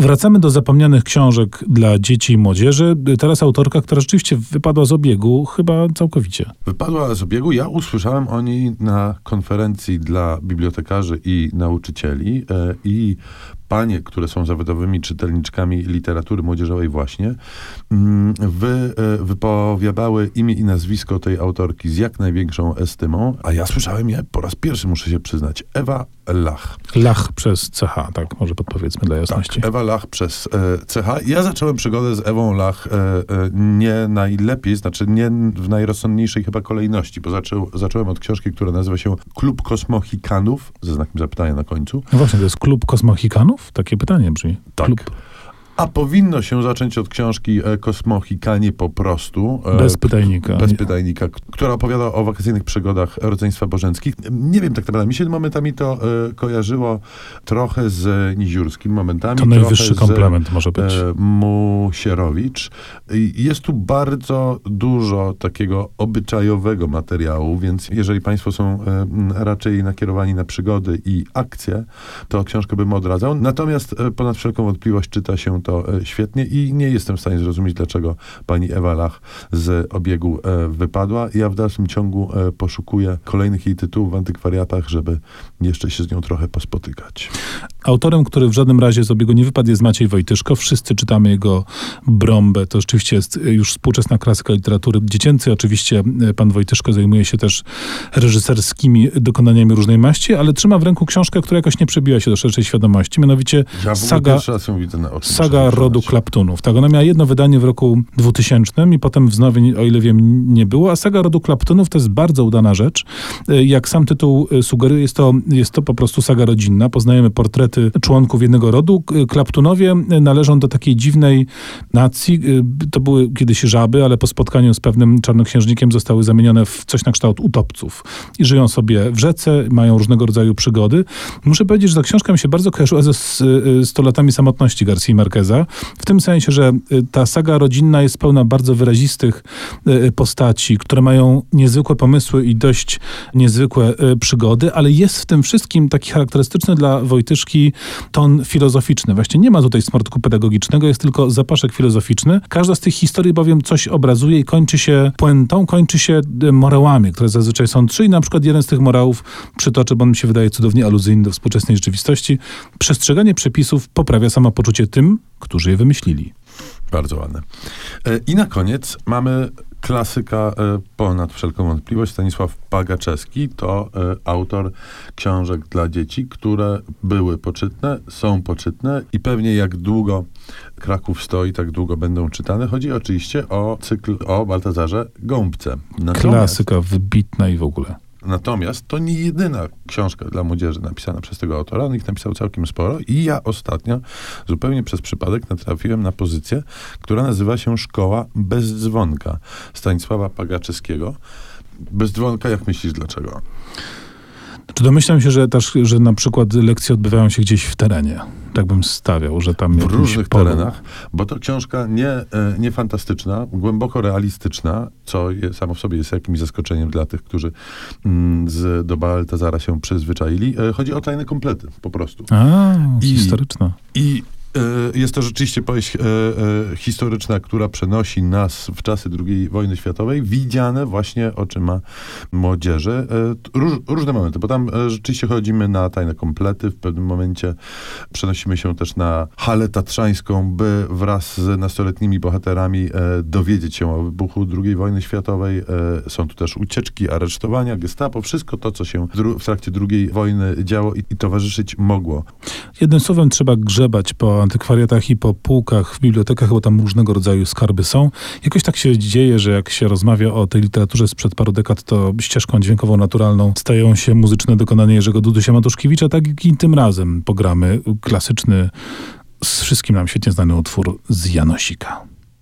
Wracamy do zapomnianych książek dla dzieci i młodzieży. Teraz autorka, która rzeczywiście wypadła z obiegu chyba całkowicie. Wypadła z obiegu. Ja usłyszałem o niej na konferencji dla bibliotekarzy i nauczycieli e, i panie, które są zawodowymi czytelniczkami literatury młodzieżowej właśnie, mm, wy, e, wypowiadały imię i nazwisko tej autorki z jak największą estymą, a ja słyszałem je po raz pierwszy, muszę się przyznać. Ewa Lach. Lach przez CH, tak, może podpowiedzmy dla jasności. Tak, Ewa Lach przez e, CH. Ja zacząłem przygodę z Ewą Lach e, e, nie najlepiej, znaczy nie w najrozsądniejszej chyba kolejności, bo zaczął, zacząłem od książki, która nazywa się Klub Kosmochikanów, ze znakiem zapytania na końcu. No właśnie, to jest Klub Kosmochikanów? Takie pytanie brzmi. Tak. Klub. A powinno się zacząć od książki e, Kosmochikanie po prostu. e, Bez pytajnika. Bez pytajnika, która opowiada o wakacyjnych przygodach rodzeństwa bożeńskich. Nie wiem tak naprawdę, mi się momentami to e, kojarzyło trochę z Niziurskim, momentami To najwyższy trochę z, komplement może być. Musierowicz. Jest tu bardzo dużo takiego obyczajowego materiału, więc jeżeli Państwo są raczej nakierowani na przygody i akcje, to książkę bym odradzał. Natomiast ponad wszelką wątpliwość czyta się to e, świetnie i nie jestem w stanie zrozumieć, dlaczego pani Ewa Lach z obiegu e, wypadła. Ja w dalszym ciągu e, poszukuję kolejnych jej tytułów w antykwariatach, żeby jeszcze się z nią trochę pospotykać. Autorem, który w żadnym razie z obiegu nie wypadł, jest Maciej Wojtyszko. Wszyscy czytamy jego Brąbę. To rzeczywiście jest y, już współczesna klasyka literatury dziecięcej. Oczywiście y, pan Wojtyszko zajmuje się też reżyserskimi dokonaniami różnej maści, ale trzyma w ręku książkę, która jakoś nie przebiła się do szerszej świadomości. Mianowicie Ja saga, saga rodu. Klaptunów. Tak, ona miała jedno wydanie w roku 2000 i potem wznowień, o ile wiem, nie było. A saga rodu Klaptunów to jest bardzo udana rzecz. Y, Jak sam tytuł sugeruje, jest to, jest to po prostu saga rodzinna. Poznajemy portrety członków jednego rodu. Klaptunowie należą do takiej dziwnej nacji. Y, To były kiedyś żaby, ale po spotkaniu z pewnym czarnoksiężnikiem zostały zamienione w coś na kształt utopców. I żyją sobie w rzece, mają różnego rodzaju przygody. Muszę powiedzieć, że ta książka mi się bardzo kojarzyła ze s- y, 100 latami samotności Garcia Marqueza. W tym sensie, że y, ta saga rodzinna jest pełna bardzo wyrazistych postaci, które mają niezwykłe pomysły i dość niezwykłe przygody, ale jest w tym wszystkim taki charakterystyczny dla Wojtyszki ton filozoficzny. Właśnie nie ma tutaj smartku pedagogicznego, jest tylko zapaszek filozoficzny. Każda z tych historii bowiem coś obrazuje i kończy się puentą, kończy się y, morałami, które zazwyczaj są trzy i na przykład jeden z tych morałów przytoczę, bo on mi się wydaje cudownie aluzyjny do współczesnej rzeczywistości. Przestrzeganie przepisów poprawia samopoczucie tym, którzy je wymyślili. Bardzo ładne. E, I na koniec mamy klasyka e, ponad wszelką wątpliwość. Stanisław Pagaczewski to e, autor książek dla dzieci, które były poczytne, są poczytne i pewnie jak długo Kraków stoi, tak długo będą czytane. Chodzi oczywiście o cykl o Baltazarze Gąbce. Natomiast- Klasyka wybitna i w ogóle. Natomiast to nie jedyna książka dla młodzieży napisana przez tego autora. On ich napisał całkiem sporo i ja ostatnio zupełnie przez przypadek natrafiłem na pozycję, która nazywa się Szkoła bez dzwonka Stanisława Pagaczewskiego. Bez dzwonka, jak myślisz dlaczego? Czy domyślam się, że też, że na przykład lekcje odbywają się gdzieś w terenie? Tak bym stawiał, że tam W różnych polu. terenach, bo to książka nie, e, nie fantastyczna, głęboko realistyczna, co je, samo w sobie jest jakimś zaskoczeniem dla tych, którzy mm, z, do Baltazara się przyzwyczaili. E, Chodzi o tajne komplety, po prostu. A, I- historyczna. I jest to rzeczywiście powieść e, e, historyczna, która przenosi nas w czasy II wojny światowej, widziane właśnie oczyma młodzieży. E, róż, różne momenty, bo tam e, rzeczywiście chodzimy na tajne komplety, w pewnym momencie przenosimy się też na halę tatrzańską, by wraz z nastoletnimi bohaterami e, dowiedzieć się o wybuchu II wojny światowej. E, są tu też ucieczki, aresztowania, gestapo, wszystko to, co się w, trakcie II wojny działo i, i towarzyszyć mogło. Jednym słowem trzeba grzebać po antykwariatach i po półkach w bibliotekach, bo tam różnego rodzaju skarby są. Jakoś tak się dzieje, że jak się rozmawia o tej literaturze sprzed paru dekad, to ścieżką dźwiękową naturalną stają się muzyczne dokonania Jerzego Dudusia Matuszkiewicza, tak i tym razem pogramy klasyczny, z wszystkim nam świetnie znany utwór z Janosika.